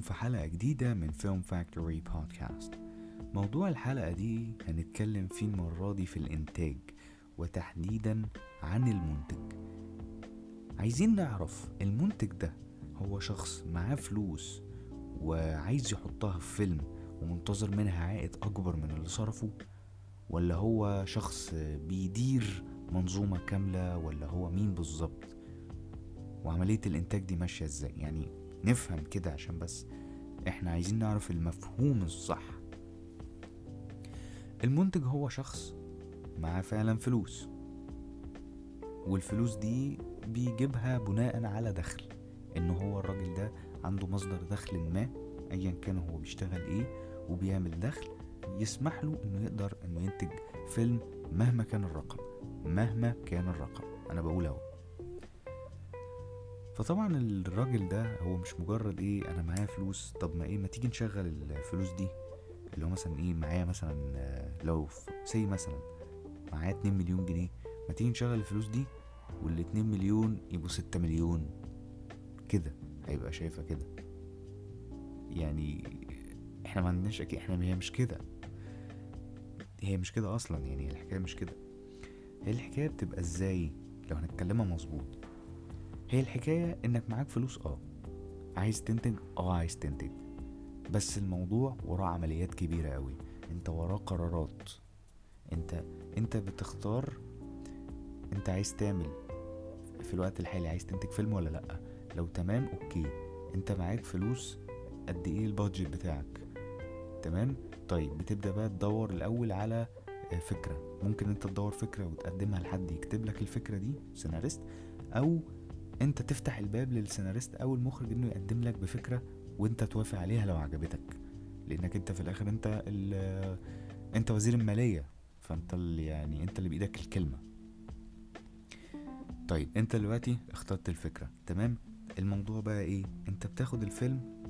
بيكم في حلقة جديدة من فيلم فاكتوري بودكاست موضوع الحلقة دي هنتكلم فيه المرة دي في الإنتاج وتحديدا عن المنتج. عايزين نعرف المنتج ده هو شخص معاه فلوس وعايز يحطها في فيلم ومنتظر منها عائد أكبر من اللي صرفه ولا هو شخص بيدير منظومة كاملة ولا هو مين بالظبط؟ وعملية الإنتاج دي ماشية إزاي؟ يعني نفهم كده عشان بس إحنا عايزين نعرف المفهوم الصح. المنتج هو شخص معاه فعلا فلوس. والفلوس دي بيجيبها بناء على دخل. إن هو الراجل ده عنده مصدر دخل ما أيا كان هو بيشتغل إيه وبيعمل دخل يسمح له إنه يقدر إنه ينتج فيلم مهما كان الرقم مهما كان الرقم. أنا بقول أهو. فطبعا الراجل ده هو مش مجرد إيه أنا معايا فلوس طب ما إيه ما تيجي نشغل الفلوس دي؟ اللي هو مثلا إيه معايا مثلا لو سي مثلا معايا اتنين مليون جنيه ما تيجي نشغل الفلوس دي؟ والاتنين مليون يبقوا ستة مليون. كده هيبقى شايفة كده. يعني إحنا ما عندناش أكيد إحنا هي مش كده. هي مش كده أصلا يعني الحكاية مش كده. هي الحكاية بتبقى إزاي؟ لو هنتكلمها مظبوط. هي الحكاية إنك معاك فلوس آه. عايز تنتج آه عايز تنتج. بس الموضوع وراه عمليات كبيرة قوي أنت وراه قرارات. أنت أنت بتختار أنت عايز تعمل في الوقت الحالي عايز تنتج فيلم ولا لأ. لو تمام أوكي. أنت معاك فلوس قد إيه البادجت بتاعك؟ تمام؟ طيب بتبدأ بقى تدور الأول على آه، فكرة. ممكن أنت تدور فكرة وتقدمها لحد يكتب لك الفكرة دي سيناريست أو انت تفتح الباب للسيناريست أو المخرج انه يقدم لك بفكرة وانت توافق عليها لو عجبتك. لانك انت في الآخر انت انت وزير المالية فانت اللي يعني انت اللي بإيدك الكلمة. طيب انت دلوقتي اخترت الفكرة تمام؟ الموضوع بقى إيه؟ انت بتاخد الفيلم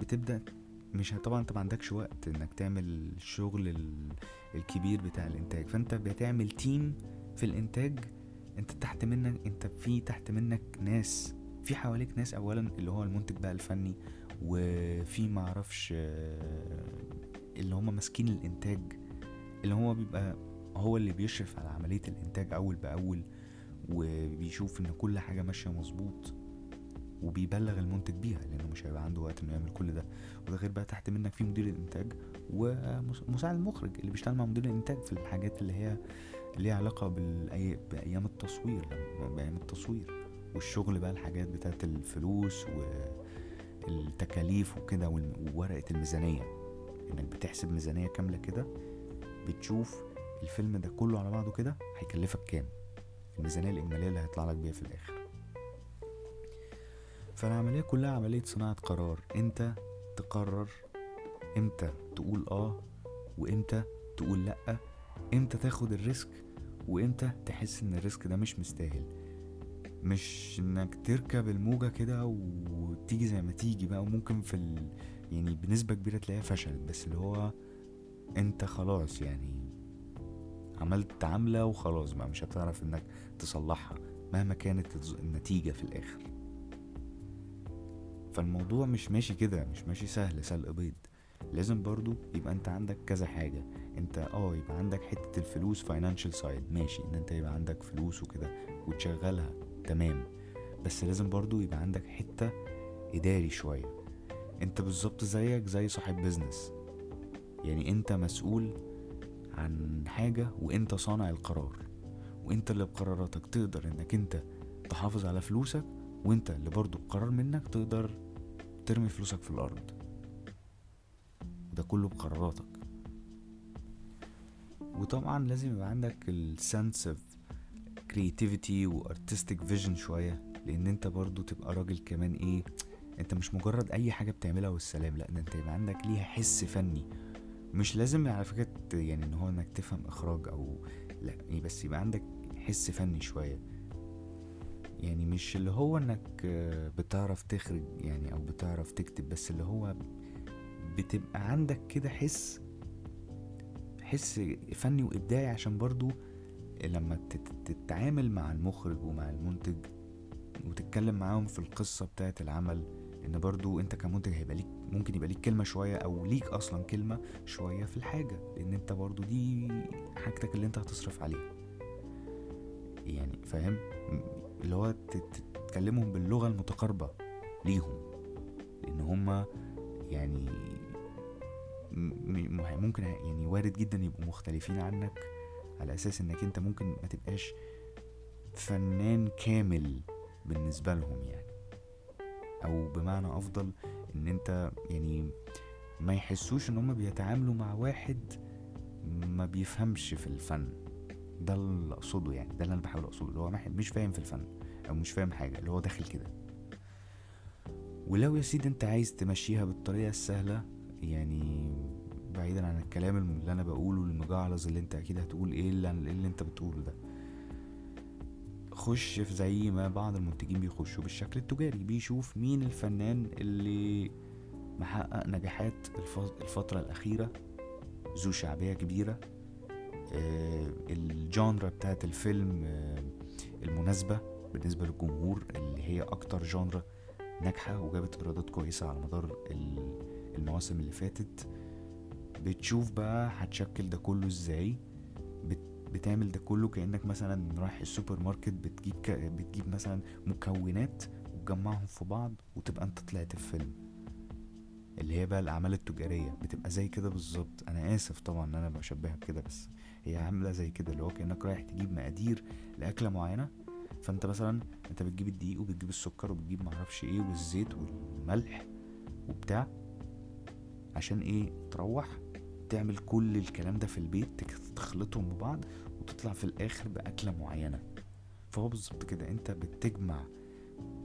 بتبدأ مش طبعا انت ما عندكش وقت انك تعمل الشغل ال- الكبير بتاع الإنتاج فانت بتعمل تيم في الإنتاج انت تحت منك في تحت منك ناس في حواليك ناس اولا اللي هو المنتج بقى الفني وفي معرفش آه، اللي هم ماسكين الإنتاج اللي هو بيبقى هو اللي بيشرف على عملية الإنتاج أول بأول وبيشوف إن كل حاجة ماشية مظبوط وبيبلغ المنتج بيها لأنه مش هيبقى عنده وقت إنه يعمل كل ده. وده غير بقى تحت منك في مدير الإنتاج ومساعد المخرج اللي بيشتغل مع مدير الإنتاج في الحاجات اللي هي ليها علاقة بالأي... بأيام التصوير بأيام التصوير والشغل بقى الحاجات بتاعت الفلوس والتكاليف وكده وورقة الميزانية. إنك بتحسب ميزانية كاملة كده بتشوف الفيلم ده كله على بعضه كده هيكلفك كام. الميزانية الإجمالية اللي هيطلع لك بيها في الآخر. فالعملية كلها عملية صناعة قرار. انت تقرر؟ إمتى تقول آه؟ وإمتى تقول لأ؟ إمتى تاخد ال risk وامتى تحس ان ال risk ده مش مستاهل؟ مش انك تركب الموجة كده وتيجي زي ما تيجي بقى وممكن في ال... يعني بنسبة كبيرة تلاقيها فشلت بس اللي هو انت خلاص يعني عملت عملة وخلاص بقى مش هتعرف انك تصلحها مهما كانت النتيجة في الآخر. فالموضوع مش ماشي كده مش ماشي سهل سلق بيض. لازم برضو يبقى انت عندك كذا حاجة. انت آه يبقى عندك حتة الفلوس financial side ماشي ان انت يبقى عندك فلوس وكده وتشغلها تمام. بس لازم برضو يبقى عندك حتة إداري شوية. انت بالظبط زيك زي صاحب business يعني انت مسؤول عن حاجة وانت صانع القرار. وانت اللي بقراراتك تقدر انك انت تحافظ على فلوسك وانت اللي برضو بقرار منك تقدر ترمي فلوسك في الأرض. وده كله بقراراتك. وطبعا لازم يبقى عندك ال sense of creativity و artistic vision شوية لأن أنت برضو تبقى راجل كمان إيه أنت مش مجرد أي حاجة بتعملها والسلام لأ ده أنت يبقى عندك ليها حس فني. مش لازم على فكرة يعني إن هو إنك تفهم إخراج أو لأ يعني بس يبقى عندك حس فني شوية. يعني مش اللي هو إنك بتعرف تخرج يعني أو بتعرف تكتب بس اللي هو بتبقى عندك كده حس حس فني وإبداعي عشان برضو لما تت- تتعامل مع المخرج ومع المنتج وتتكلم معاهم في القصة بتاعت العمل لأن برضو أنت كمنتج هيبقى ليك ممكن يبقى ليك كلمة شوية أو ليك أصلا كلمة شوية في الحاجة لأن أنت برضو دي حاجتك اللي أنت هتصرف عليها. يعني فاهم؟ اللي هو تتكلمهم باللغة المتقاربة ليهم لأن هما يعني ممكن يعني وارد جدا يبقوا مختلفين عنك على أساس إنك أنت ممكن ما تبقاش فنان كامل بالنسبة لهم يعني. أو بمعنى أفضل إن أنت يعني ما يحسوش إن هم بيتعاملوا مع واحد ما بيفهمش في الفن. ده اللي أقصده يعني ده اللي أنا بحاول أقصده اللي هو مش فاهم في الفن أو مش فاهم حاجة اللي هو داخل كده. ولو يا سيدي أنت عايز تمشيها بالطريقة السهلة يعني بعيدا عن الكلام اللي أنا بقوله المجعلظ اللي أنت أكيد هتقول إيه اللي, اللي أنت بتقوله ده. خش في زي ما بعض المنتجين بيخشوا بالشكل التجاري. بيشوف مين الفنان اللي محقق نجاحات الفترة الأخيرة. ذو شعبية كبيرة. آه الجانرا بتاعت الفيلم آه المناسبة بالنسبة للجمهور اللي هي أكتر جانرا ناجحة وجابت إيرادات كويسة على مدار المواسم اللي فاتت بتشوف بقى هتشكل ده كله إزاي بتعمل ده كله كأنك مثلا رايح السوبر ماركت بتجيب ك... بتجيب مثلا مكونات وتجمعهم في بعض وتبقى أنت طلعت في فيلم. اللي هي بقى الأعمال التجارية بتبقى زي كده بالظبط. أنا آسف طبعا إن أنا بشبهها بكده بس هي عاملة زي كده اللي هو كأنك رايح تجيب مقادير لأكلة معينة. فأنت مثلا أنت بتجيب الدقيق وبتجيب السكر وبتجيب معرفش إيه والزيت والملح وبتاع. عشان إيه؟ تروح تعمل كل الكلام ده في البيت تخلطهم ببعض وتطلع في الآخر بأكلة معينة. فهو بالظبط كده أنت بتجمع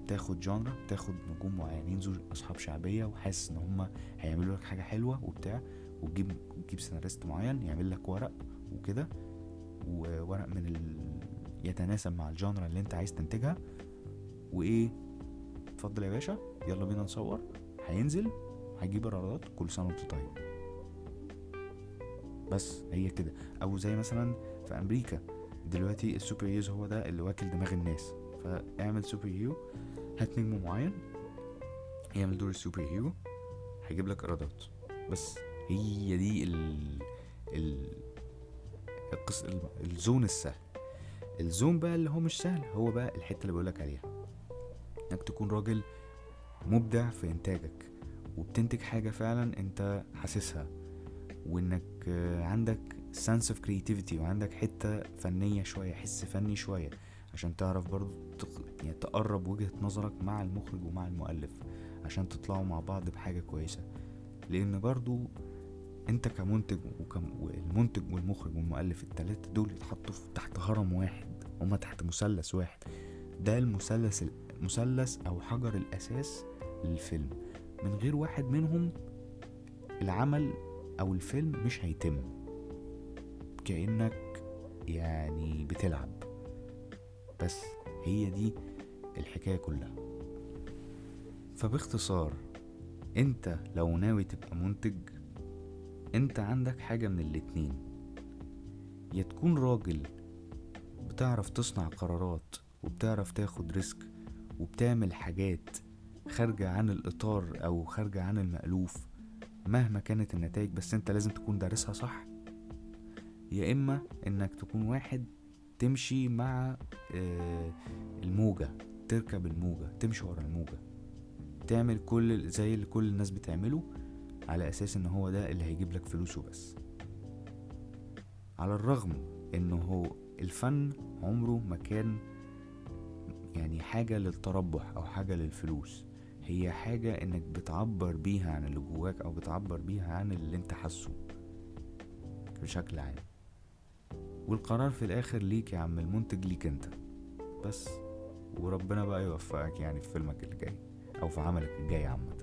تاخد جانرا تاخد نجوم معينين ذو أصحاب شعبية وحاسس إن هما هيعملوا لك حاجة حلوة وبتاع وتجيب تجيب سيناريست معين يعمل لك ورق وكده وورق من ال... يتناسب مع ال genre اللي أنت عايز تنتجها. وإيه؟ اتفضل يا باشا يلا بينا نصور. هينزل هيجيب ايرادات كل سنة وأنت طيب. بس هي كده. أو زي مثلا في أمريكا دلوقتي ال superheroes هو ده اللي واكل دماغ الناس. فاعمل superhero هات نجم معين يعمل دور السوبر هيرو هيجيب لك إيرادات. بس هي دي ال ال القص... الزون السهل. الزون بقى اللي هو مش سهل هو بقى الحتة اللي بقولك عليها. إنك تكون راجل مبدع في إنتاجك. وبتنتج حاجة فعلا أنت حاسسها وإنك عندك sense of creativity وعندك حتة فنية شوية حس فني شوية عشان تعرف برضو يعني تقرب وجهة نظرك مع المخرج ومع المؤلف عشان تطلعوا مع بعض بحاجة كويسة. لأن برضو أنت كمنتج والمنتج والمخرج والمؤلف التلاتة دول يتحطوا تحت هرم واحد هما تحت مثلث واحد. ده المثلث المثلث أو حجر الأساس للفيلم. من غير واحد منهم العمل أو الفيلم مش هيتم. كأنك يعني بتلعب. بس هي دي الحكاية كلها. فباختصار أنت لو ناوي تبقى منتج أنت عندك حاجة من الاتنين. يا تكون راجل بتعرف تصنع قرارات وبتعرف تاخد ريسك وبتعمل حاجات خارجة عن الإطار أو خارجة عن المألوف مهما كانت النتائج بس أنت لازم تكون دارسها صح. يا إما إنك تكون واحد تمشي مع آه، الموجة تركب الموجة تمشي ورا الموجة تعمل كل زي اللي كل الناس بتعمله على أساس إن هو ده اللي هيجيب لك فلوسه بس. على الرغم انه هو الفن عمره ما كان يعني حاجة للتربح أو حاجة للفلوس. هي حاجة إنك بتعبر بيها عن اللي جواك أو بتعبر بيها عن اللي أنت حاسه بشكل عام. والقرار في الآخر ليك يا عم المنتج ليك أنت. بس. وربنا بقى يوفقك يعني في فيلمك اللي جاي أو في عملك الجاي عامة.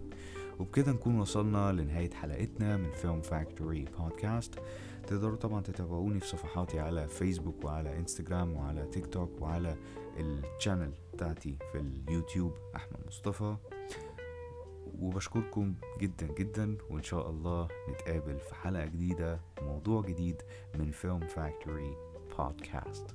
وبكده نكون وصلنا لنهاية حلقتنا من Film Factory podcast تقدروا طبعا تتابعوني في صفحاتي على فيسبوك وعلى انستجرام وعلى تيك توك وعلى ال channel بتاعتي في اليوتيوب أحمد مصطفى. وبشكركم جدا جدا وإن شاء الله نتقابل في حلقة جديدة موضوع جديد من Film Factory podcast